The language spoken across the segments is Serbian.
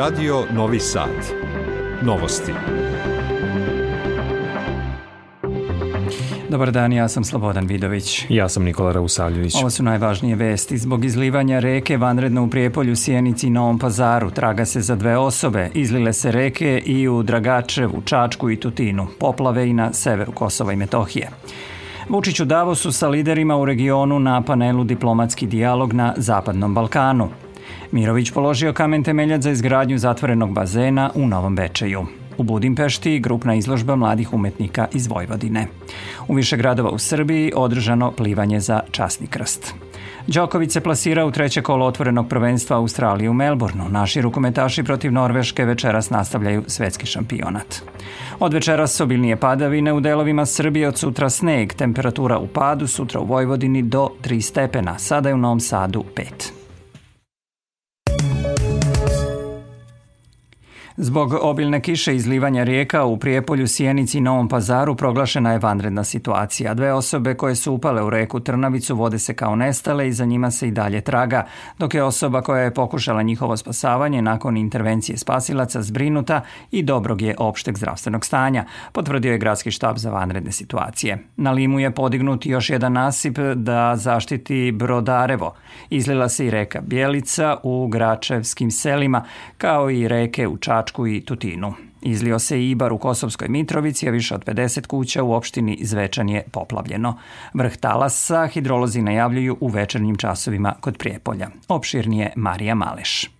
Radio Novi Sad. Novosti. Dobar dan, ja sam Slobodan Vidović. Ja sam Nikola Rausavljević. Ovo su najvažnije vesti. Zbog izlivanja reke vanredno u Prijepolju, Sjenici i Novom pazaru traga se za dve osobe. Izlile se reke i u Dragačevu, Čačku i Tutinu. Poplave i na severu Kosova i Metohije. Vučić u Davosu sa liderima u regionu na panelu Diplomatski dijalog na Zapadnom Balkanu. Mirović položio kamen temeljac za izgradnju zatvorenog bazena u Novom Bečeju. U Budimpešti grupna izložba mladih umetnika iz Vojvodine. U više gradova u Srbiji održano plivanje za časni krst. Đoković se plasira u treće kolo otvorenog prvenstva Australije u Melbourneu. Naši rukometaši protiv Norveške večeras nastavljaju svetski šampionat. Od večeras obilnije padavine u delovima Srbije, od sutra sneg, temperatura u padu, sutra u Vojvodini do 3 stepena, sada je u Novom Sadu 5. Zbog obilne kiše izlivanja rijeka u Prijepolju, Sjenici i Novom pazaru proglašena je vanredna situacija. Dve osobe koje su upale u reku Trnavicu vode se kao nestale i za njima se i dalje traga, dok je osoba koja je pokušala njihovo spasavanje nakon intervencije spasilaca zbrinuta i dobrog je opšteg zdravstvenog stanja, potvrdio je gradski štab za vanredne situacije. Na Limu je podignut još jedan nasip da zaštiti Brodarevo. Izlila se i reka Bjelica u Gračevskim selima, kao i reke u Čačku Čačku i Tutinu. Izlio se i Ibar u Kosovskoj Mitrovici, a više od 50 kuća u opštini Zvečan je poplavljeno. Vrh talasa hidrolozi najavljuju u večernjim časovima kod Prijepolja. Opširnije Marija Maleš.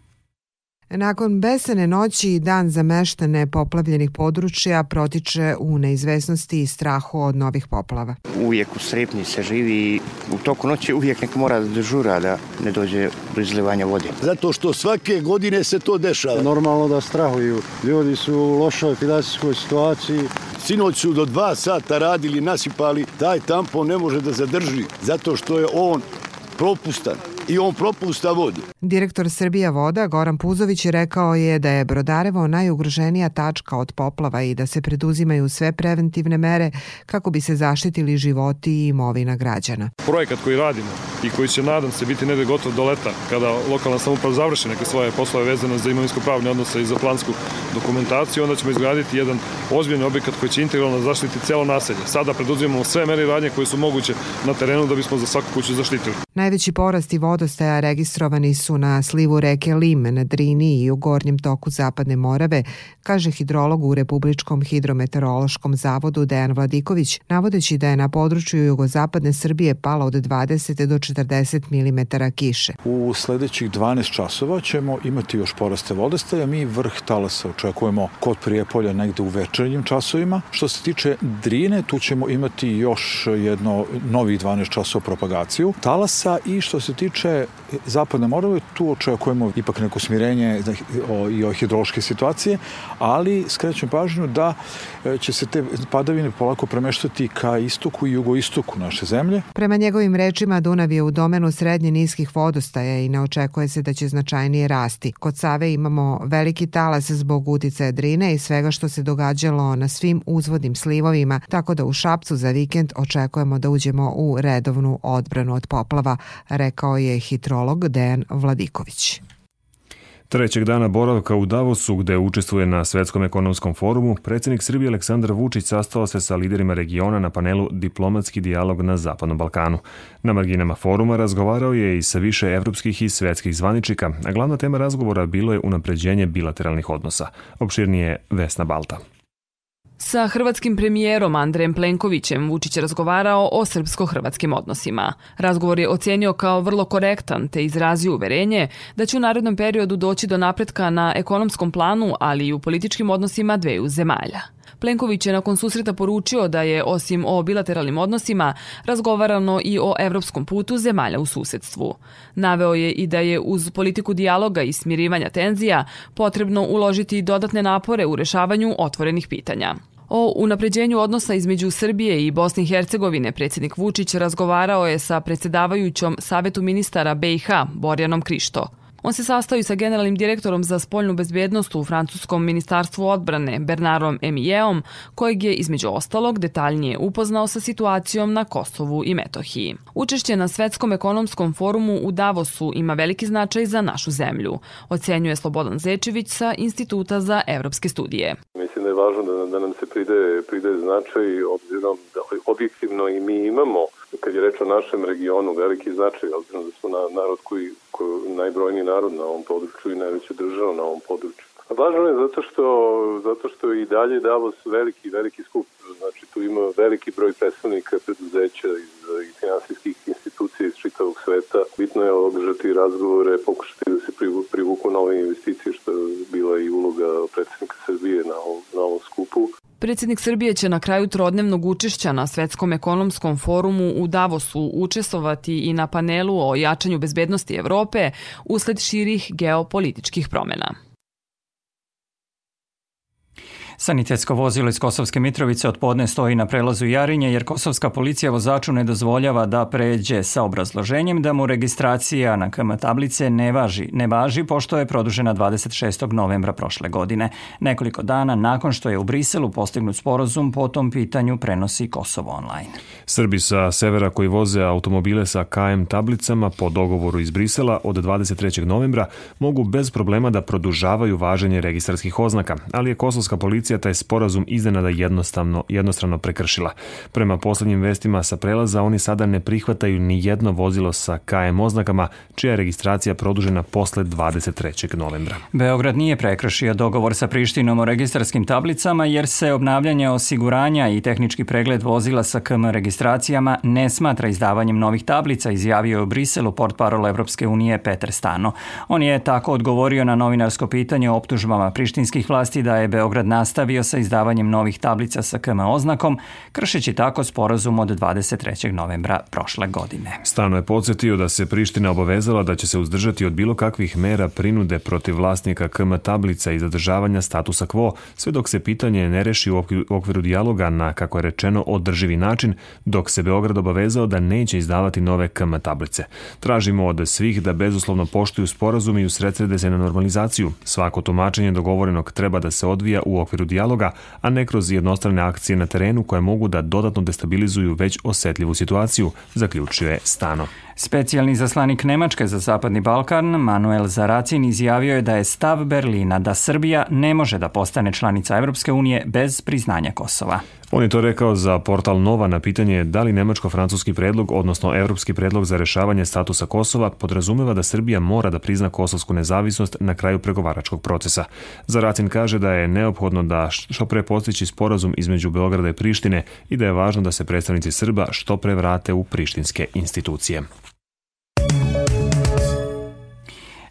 Nakon besene noći i dan za meštane poplavljenih područja protiče u neizvesnosti i strahu od novih poplava. Uvijek u strepnji se živi i u toku noći uvijek neko mora da dežura da ne dođe do izlivanja vode. Zato što svake godine se to dešava. Normalno da strahuju. Ljudi su u lošoj finansijskoj situaciji. Sinoć su do dva sata radili, nasipali. Taj tampon ne može da zadrži zato što je on propustan i on propusta vodi. Direktor Srbija voda Goran Puzović rekao je da je Brodarevo najugroženija tačka od poplava i da se preduzimaju sve preventivne mere kako bi se zaštitili životi i imovina građana. Projekat koji radimo i koji će nadam se biti negde gotov do leta kada lokalna samuprava završi neke svoje poslove vezane za imovinsko-pravne odnose i za plansku dokumentaciju, onda ćemo izgraditi jedan ozbiljni objekat koji će integralno zaštiti celo naselje. Sada preduzimamo sve mere i radnje koje su moguće na terenu da bismo za svaku kuću zaštitili. Najveći porast i vodostaja registrovani su na slivu reke Lime na Drini i u gornjem toku Zapadne Morave, kaže hidrolog u Republičkom hidrometeorološkom zavodu Dejan Vladiković, navodeći da je na području jugozapadne Srbije palo od 20 do 40 mm kiše. U sledećih 12 časova ćemo imati još poraste vodostaja. Mi vrh talasa očekujemo kod Prijepolja negde u večernjim časovima. Što se tiče Drine, tu ćemo imati još jedno novih 12 časova propagaciju talasa i što se tiče Zapadne Morave, tu očekujemo ipak neko smirenje i o hidrološke situacije, ali skrećem pažnju da e, će se te padavine polako premeštati ka istoku i jugoistoku naše zemlje. Prema njegovim rečima, Dunav je u domenu srednje niskih vodostaja i ne očekuje se da će značajnije rasti. Kod Save imamo veliki talas zbog uticaja Drine i svega što se događalo na svim uzvodnim slivovima, tako da u Šapcu za vikend očekujemo da uđemo u redovnu odbranu od poplava, rekao je hitrolog Dejan Vladiković. Trećeg dana boravka u Davosu, gde učestvuje na Svetskom ekonomskom forumu, predsednik Srbije Aleksandar Vučić sastao se sa liderima regiona na panelu Diplomatski dijalog na Zapadnom Balkanu. Na marginama foruma razgovarao je i sa više evropskih i svetskih zvaničika, a glavna tema razgovora bilo je unapređenje bilateralnih odnosa. Opširnije Vesna Balta. Sa hrvatskim premijerom Andrejem Plenkovićem Vučić razgovarao o srpsko-hrvatskim odnosima. Razgovor je ocenio kao vrlo korektan te izrazio uverenje da će u narednom periodu doći do napretka na ekonomskom planu, ali i u političkim odnosima dveju zemalja. Plenković je nakon susreta poručio da je osim o bilateralnim odnosima razgovarano i o evropskom putu zemalja u susedstvu. Naveo je i da je uz politiku dijaloga i smirivanja tenzija potrebno uložiti dodatne napore u rešavanju otvorenih pitanja. O unapređenju odnosa između Srbije i Bosne i Hercegovine predsjednik Vučić razgovarao je sa predsedavajućom Savetu ministara BiH Borjanom Krišto. On se sastoji sa generalnim direktorom za spoljnu bezbednost u Francuskom ministarstvu odbrane Bernardom Emijeom, kojeg je između ostalog detaljnije upoznao sa situacijom na Kosovu i Metohiji. Učešće na Svetskom ekonomskom forumu u Davosu ima veliki značaj za našu zemlju, ocenjuje Slobodan Zečević sa Instituta za evropske studije. Mislim da je važno da, da nam se pride, pride značaj obzirom da objektivno i mi imamo kad je reč o našem regionu, veliki značaj, obzirom da smo na, narod koji, koji najbrojniji narod na ovom području i najveća država na ovom području. A važno je zato što, zato što i dalje Davos veliki, veliki skup. Znači tu ima veliki broj predstavnika preduzeća iz, iz finansijskih institucija iz čitavog sveta. Bitno je održati razgovore, pokušati da se privuku nove investicije, što je bila i uloga predsednika Srbije na na ovom skupu. Predsednik Srbije će na kraju trodnevnog učešća na Svetskom ekonomskom forumu u Davosu učestvovati i na panelu o jačanju bezbednosti Evrope usled širih geopolitičkih promena. Sanitetsko vozilo iz Kosovske Mitrovice od podne stoji na prelazu Jarinje jer kosovska policija vozaču ne dozvoljava da pređe sa obrazloženjem da mu registracija na KM tablice ne važi, ne važi pošto je produžena 26. novembra prošle godine. Nekoliko dana nakon što je u Briselu postignut sporozum po tom pitanju prenosi Kosovo online. Srbi sa severa koji voze automobile sa KM tablicama po dogovoru iz Brisela od 23. novembra mogu bez problema da produžavaju važenje registarskih oznaka, ali je kosovska policija policija taj sporazum iznenada jednostavno, jednostrano prekršila. Prema poslednjim vestima sa prelaza oni sada ne prihvataju ni jedno vozilo sa KM oznakama, čija je registracija produžena posle 23. novembra. Beograd nije prekršio dogovor sa Prištinom o registarskim tablicama jer se obnavljanje osiguranja i tehnički pregled vozila sa KM registracijama ne smatra izdavanjem novih tablica, izjavio je u Briselu port parol Evropske unije Peter Stano. On je tako odgovorio na novinarsko pitanje o optužbama prištinskih vlasti da je Beograd nastavio nastavio sa izdavanjem novih tablica sa KM oznakom, kršeći tako sporazum od 23. novembra prošle godine. Stano je podsjetio da se Priština obavezala da će se uzdržati od bilo kakvih mera prinude protiv vlasnika KM tablica i zadržavanja statusa quo, sve dok se pitanje ne reši u okviru dijaloga na, kako je rečeno, održivi način, dok se Beograd obavezao da neće izdavati nove KM tablice. Tražimo od svih da bezuslovno poštuju sporazum i usredsrede se na normalizaciju. Svako tumačenje dogovorenog treba da se odvija u okviru dijaloga, a ne kroz jednostrane akcije na terenu koje mogu da dodatno destabilizuju već osetljivu situaciju, zaključuje Stano. Specijalni zaslanik Nemačke za Zapadni Balkan, Manuel Zaracin, izjavio je da je stav Berlina da Srbija ne može da postane članica Evropske unije bez priznanja Kosova. On je to rekao za portal Nova na pitanje da li nemačko-francuski predlog, odnosno evropski predlog za rešavanje statusa Kosova podrazumeva da Srbija mora da prizna kosovsku nezavisnost na kraju pregovaračkog procesa. Zaracin kaže da je neophodno da što pre postići sporazum između Beograda i Prištine i da je važno da se predstavnici Srba što pre vrate u prištinske institucije.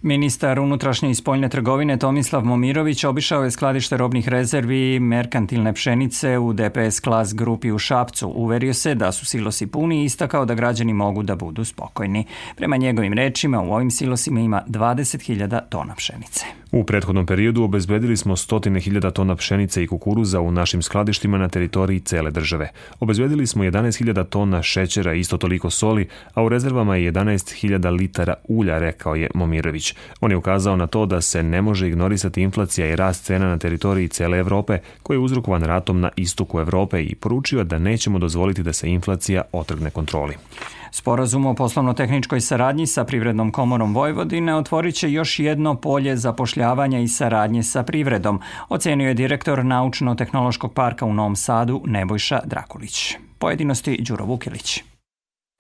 Ministar unutrašnje i spoljne trgovine Tomislav Momirović obišao je skladište robnih rezervi merkantilne pšenice u DPS Klas grupi u Šapcu. Uverio se da su silosi puni i istakao da građani mogu da budu spokojni. Prema njegovim rečima u ovim silosima ima 20.000 tona pšenice. U prethodnom periodu obezbedili smo stotine hiljada tona pšenice i kukuruza u našim skladištima na teritoriji cele države. Obezbedili smo 11.000 tona šećera i isto toliko soli, a u rezervama je 11.000 litara ulja, rekao je Momirović. On je ukazao na to da se ne može ignorisati inflacija i rast cena na teritoriji cele Evrope, koji je uzrokovan ratom na istoku Evrope i poručio da nećemo dozvoliti da se inflacija otrgne kontroli. Sporazum o poslovno-tehničkoj saradnji sa Privrednom komorom Vojvodine otvorit će još jedno polje zapošljavanja i saradnje sa privredom, ocenio je direktor Naučno-tehnološkog parka u Novom Sadu Nebojša Drakulić. Pojedinosti Đuro Vukilić.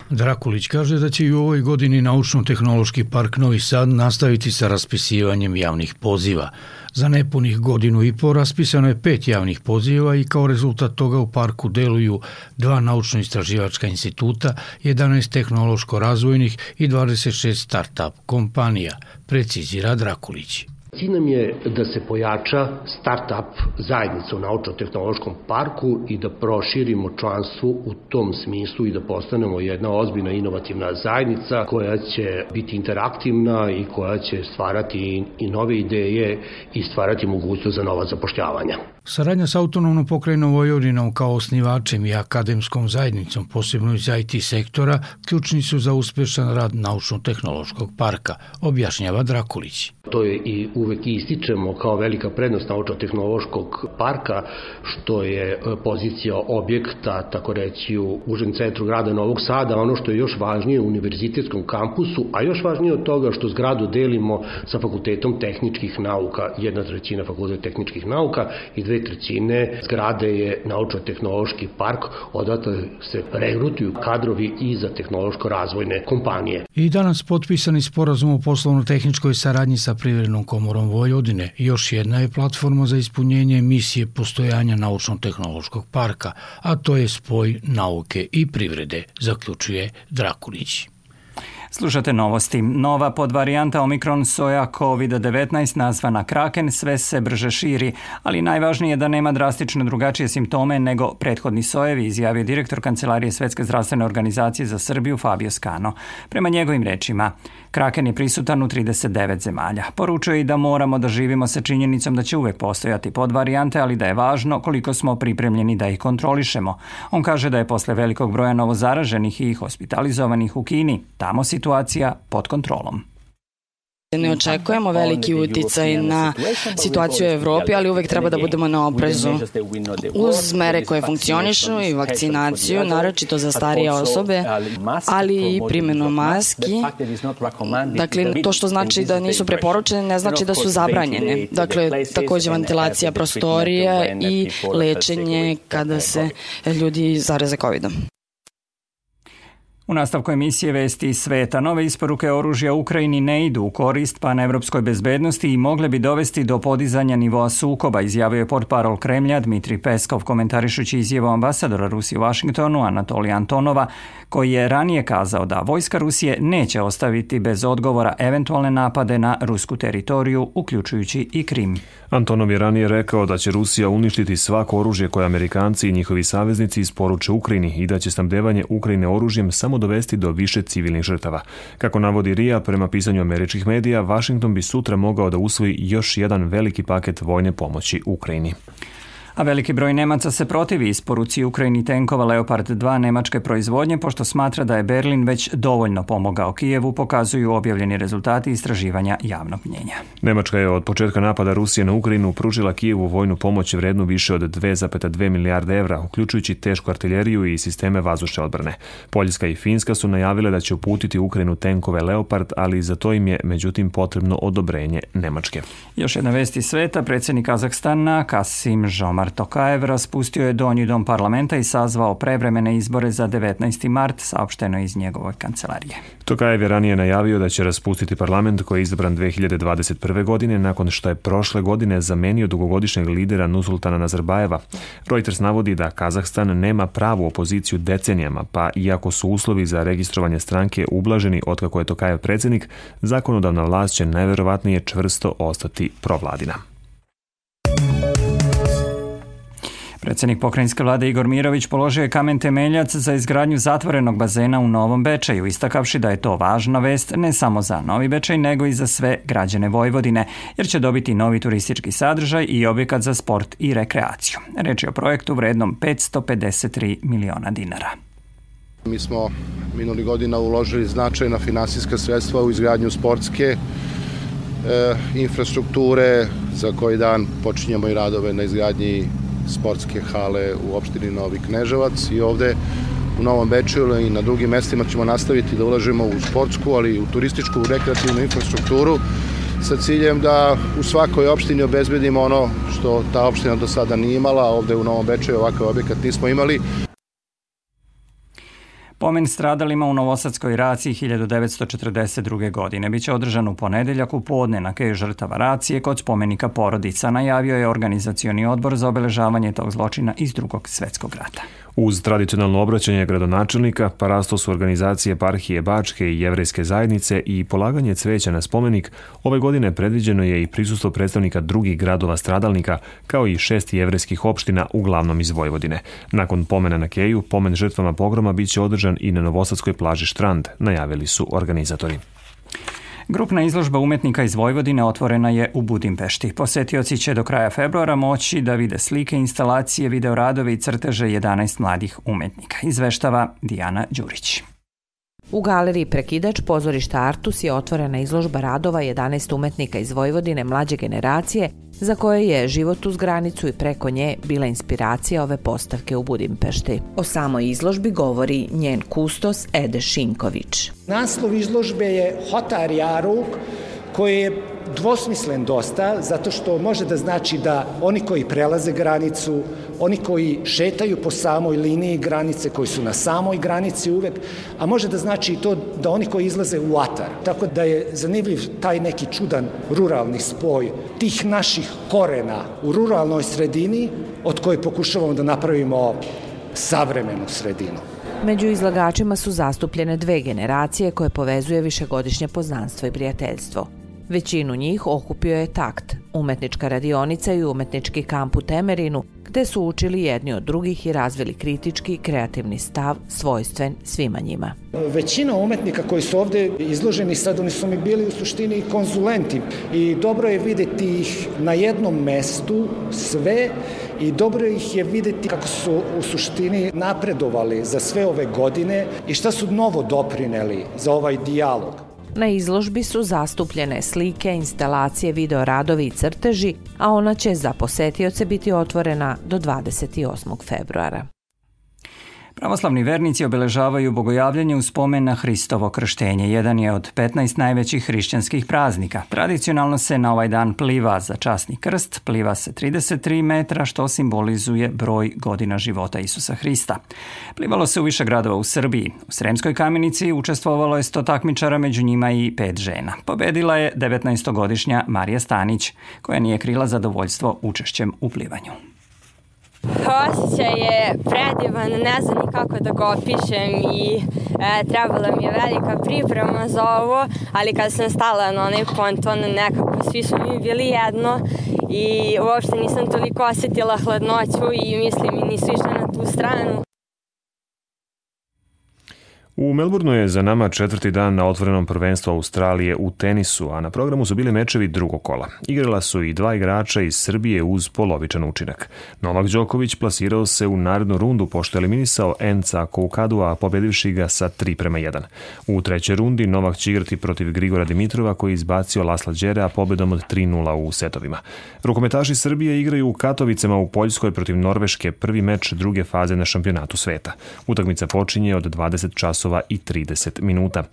Drakulić kaže da će i u ovoj godini Naučno-tehnološki park Novi Sad nastaviti sa raspisivanjem javnih poziva. Za nepunih godinu i po raspisano je pet javnih poziva i kao rezultat toga u parku deluju dva naučno-istraživačka instituta, 11 tehnološko-razvojnih i 26 start-up kompanija, precizira Drakulić. Cilj nam je da se pojača start-up zajednica u naučno-tehnološkom parku i da proširimo članstvo u tom smislu i da postanemo jedna ozbiljna inovativna zajednica koja će biti interaktivna i koja će stvarati i nove ideje i stvarati mogućnost za nova zapošljavanja. Saradnja sa autonomnom pokrajinom Vojvodinom kao osnivačem i akademskom zajednicom, posebno iz IT sektora, ključni su za uspešan rad Naučno-tehnološkog parka, objašnjava Drakulić. To je i uvek ističemo kao velika prednost Naučno-tehnološkog parka, što je e, pozicija objekta, tako reći, u užem centru grada Novog Sada, ono što je još važnije u univerzitetskom kampusu, a još važnije od toga što zgradu delimo sa Fakultetom tehničkih nauka, jedna trećina Fakultet tehničkih nauka i dve trećine zgrade je naučno-tehnološki park, odatle se regrutuju kadrovi i za tehnološko-razvojne kompanije. I danas potpisani sporazum o poslovno-tehničkoj saradnji sa Privrednom Vojvodine. Još jedna je platforma za ispunjenje misije postojanja naučno-tehnološkog parka, a to je spoj nauke i privrede, zaključuje Drakulić. Slušate novosti. Nova podvarijanta Omikron soja COVID-19 nazvana Kraken sve se brže širi, ali najvažnije je da nema drastično drugačije simptome nego prethodni sojevi, izjavio direktor Kancelarije Svetske zdravstvene organizacije za Srbiju Fabio Skano. Prema njegovim rečima, Kraken je prisutan u 39 zemalja. Poručuje i da moramo da živimo sa činjenicom da će uvek postojati podvarijante, ali da je važno koliko smo pripremljeni da ih kontrolišemo. On kaže da je posle velikog broja novozaraženih i hospitalizovanih u Kini, tamo situacija pod kontrolom. Ne očekujemo veliki uticaj na situaciju u Evropi, ali uvek treba da budemo na oprezu. Uz mere koje funkcionišu i vakcinaciju, naročito za starije osobe, ali i primjenu maski. Dakle, to što znači da nisu preporučene, ne znači da su zabranjene. Dakle, takođe ventilacija prostorija i lečenje kada se ljudi zareze COVID-om. U nastavku emisije Vesti iz sveta nove isporuke oružja Ukrajini ne idu u korist panevropskoj bezbednosti i mogle bi dovesti do podizanja nivoa sukoba, izjavio je portparol Kremlja Dmitri Peskov komentarišući izjavu ambasadora Rusije u Vašingtonu Anatolija Antonova, koji je ranije kazao da vojska Rusije neće ostaviti bez odgovora eventualne napade na rusku teritoriju, uključujući i Krim. Antonov je ranije rekao da će Rusija uništiti svako oružje koje Amerikanci i njihovi saveznici isporuče Ukrajini i da će snabdevanje Ukrajine oružjem samo dovesti do više civilnih žrtava. Kako navodi RIA, prema pisanju američkih medija, Washington bi sutra mogao da usvoji još jedan veliki paket vojne pomoći Ukrajini a veliki broj Nemaca se protivi isporuci Ukrajini tenkova Leopard 2 nemačke proizvodnje, pošto smatra da je Berlin već dovoljno pomogao Kijevu, pokazuju objavljeni rezultati istraživanja javnog mnjenja. Nemačka je od početka napada Rusije na Ukrajinu pružila Kijevu vojnu pomoć vrednu više od 2,2 milijarde evra, uključujući tešku artiljeriju i sisteme vazdušne odbrane. Poljska i Finska su najavile da će uputiti Ukrajinu tenkove Leopard, ali za to im je međutim potrebno odobrenje Nemačke. Još jedna vest iz sveta, predsjednik Kazahstana Kasim Žomar Tokajev raspustio je donji dom parlamenta i sazvao prevremene izbore za 19. mart, saopšteno iz njegove kancelarije. Tokajev je ranije najavio da će raspustiti parlament koji je izabran 2021. godine nakon što je prošle godine zamenio dugogodišnjeg lidera Nusultana Nazarbajeva. Reuters navodi da Kazahstan nema pravu opoziciju decenijama, pa iako su uslovi za registrovanje stranke ublaženi otkako je Tokajev predsednik, zakonodavna vlast će najverovatnije čvrsto ostati provladina. Predsednik pokrajinske vlade Igor Mirović položio je kamen temeljac za izgradnju zatvorenog bazena u Novom Bečaju, istakavši da je to važna vest ne samo za Novi Bečaj, nego i za sve građane Vojvodine, jer će dobiti novi turistički sadržaj i objekat za sport i rekreaciju. Reč je o projektu vrednom 553 miliona dinara. Mi smo minuli godina uložili značajna finansijska sredstva u izgradnju sportske e, infrastrukture, za koji dan počinjemo i radove na izgradnji sportske hale u opštini Novi Kneževac i ovde u Novom Bečiju i na drugim mestima ćemo nastaviti da ulažemo u sportsku, ali i u turističku, rekreativnu infrastrukturu sa ciljem da u svakoj opštini obezbedimo ono što ta opština do sada nije imala, ovde u Novom Bečaju ovakav objekat nismo imali. Pomen stradalima u Novosadskoj raciji 1942. godine biće održan u ponedeljak u podne na keju žrtava racije kod spomenika porodica, najavio je organizacioni odbor za obeležavanje tog zločina iz drugog svetskog rata. Uz tradicionalno obraćanje gradonačelnika, parasto su organizacije Parhije Bačke i Jevrejske zajednice i polaganje cveća na spomenik, ove godine predviđeno je i prisustvo predstavnika drugih gradova stradalnika, kao i šest jevrejskih opština, uglavnom iz Vojvodine. Nakon pomena na Keju, pomen žrtvama pogroma biće održan i na Novosadskoj plaži Štrand, najavili su organizatori. Grupna izložba umetnika iz Vojvodine otvorena je u Budimpešti. Posetioci će do kraja februara moći da vide slike, instalacije, videoradove i crteže 11 mladih umetnika. Izveštava Dijana Đurić. U galeriji Prekidač pozorišta Artus je otvorena izložba radova 11 umetnika iz Vojvodine mlađe generacije za koje je život uz granicu i preko nje bila inspiracija ove postavke u Budimpešti. O samoj izložbi govori njen kustos Ede Šinković. Naslov izložbe je Hotar Jaruk, koji je dvosmislen dosta, zato što može da znači da oni koji prelaze granicu, oni koji šetaju po samoj liniji granice, koji su na samoj granici uvek, a može da znači i to da oni koji izlaze u atar. Tako da je zanimljiv taj neki čudan ruralni spoj tih naših korena u ruralnoj sredini od koje pokušavamo da napravimo savremenu sredinu. Među izlagačima su zastupljene dve generacije koje povezuje višegodišnje poznanstvo i prijateljstvo. Većinu njih okupio je Takt, umetnička radionica i umetnički kamp u Temerinu, gde su učili jedni od drugih i razvili kritički kreativni stav svojstven svima njima. Većina umetnika koji su ovde izloženi sad, oni su mi bili u suštini konzulenti i dobro je videti ih na jednom mestu sve i dobro ih je videti kako su u suštini napredovali za sve ove godine i šta su novo doprineli za ovaj dijalog. Na izložbi su zastupljene slike, instalacije, videoradovi i crteži, a ona će za posetioce biti otvorena do 28. februara. Pravoslavni vernici obeležavaju bogojavljanje u spomen na Hristovo krštenje. Jedan je od 15 najvećih hrišćanskih praznika. Tradicionalno se na ovaj dan pliva za časni krst, pliva se 33 metra, što simbolizuje broj godina života Isusa Hrista. Plivalo se u više gradova u Srbiji. U Sremskoj kamenici učestvovalo je 100 takmičara, među njima i pet žena. Pobedila je 19-godišnja Marija Stanić, koja nije krila zadovoljstvo učešćem u plivanju. Osjećaj je predivan, ne znam ni kako da ga opišem i e, trebala mi je velika priprema za ovo, ali kad sam stala na onaj ponton, nekako svi su mi bili jedno i uopšte nisam toliko osetila hladnoću i mislim i nisu išle na tu stranu. U Melbourneu je za nama četvrti dan na otvorenom prvenstvu Australije u tenisu, a na programu su bili mečevi drugog kola. Igrala su i dva igrača iz Srbije uz polovičan učinak. Novak Đoković plasirao se u narednu rundu pošto je eliminisao Enca Koukadua, pobedivši ga sa 3 prema 1. U trećoj rundi Novak će igrati protiv Grigora Dimitrova koji je izbacio Lasla Đerea pobedom od 3-0 u setovima. Rukometaši Srbije igraju u Katovicama u Poljskoj protiv Norveške prvi meč druge faze na šampionatu sveta. Utakmica počinje od 20 časova časova i 30 minuta.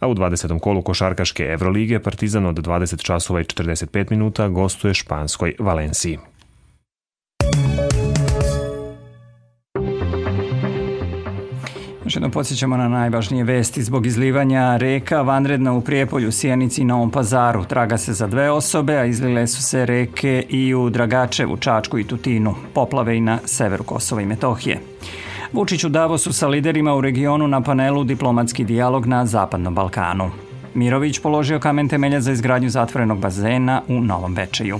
A u 20. kolu košarkaške Evrolige Partizan od 20 časova i 45 minuta gostuje španskoj Valenciji. Još jednom podsjećamo na najvažnije vesti. Zbog izlivanja reka vanredna u Prijepolju, Sijenici i Novom pazaru. Traga se za dve osobe, a izlile su se reke i u Dragačevu, Čačku i Tutinu. Poplave i na severu Kosova i Metohije. Vučić u Davosu sa liderima u regionu na panelu Diplomatski dijalog na Zapadnom Balkanu. Mirović položio kamen temelja za izgradnju zatvorenog bazena u Novom Bečeju.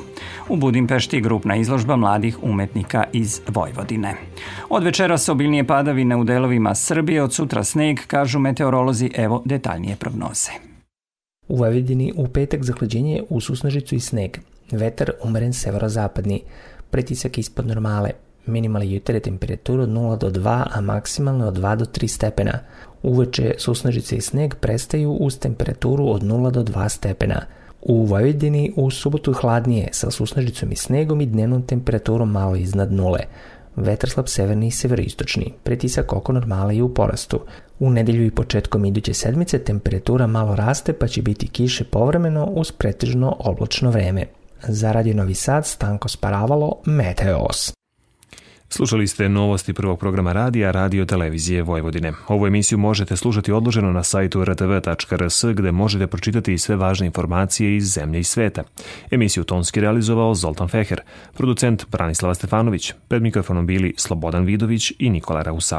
U Budimpešti grupna izložba mladih umetnika iz Vojvodine. Od večera se obilnije padavine u delovima Srbije, od sutra sneg, kažu meteorolozi, evo detaljnije prognoze. U Vojvodini u petak zahlađenje u susnežicu i sneg. Vetar umeren severozapadni. Pritisak ispod normale, Minimalne jutarnje temperatura od 0 do 2, a maksimalne od 2 do 3 stepena. Uveče susnežice i sneg prestaju uz temperaturu od 0 do 2 stepena. U Vojvodini u subotu hladnije sa susnežicom i snegom i dnevnom temperaturom malo iznad nule. Vetar slab severni i severoistočni, pretisak oko normale i u porastu. U nedelju i početkom iduće sedmice temperatura malo raste pa će biti kiše povremeno uz pretežno oblačno vreme. Za Radio Novi Sad Stanko Sparavalo, Meteos. Slušali ste novosti prvog programa radija Radio Televizije Vojvodine. Ovu emisiju možete slušati odloženo na sajtu rtv.rs gde možete pročitati sve važne informacije iz zemlje i sveta. Emisiju tonski realizovao Zoltan Feher, producent Branislava Stefanović, pred mikrofonom bili Slobodan Vidović i Nikola Rausavljević.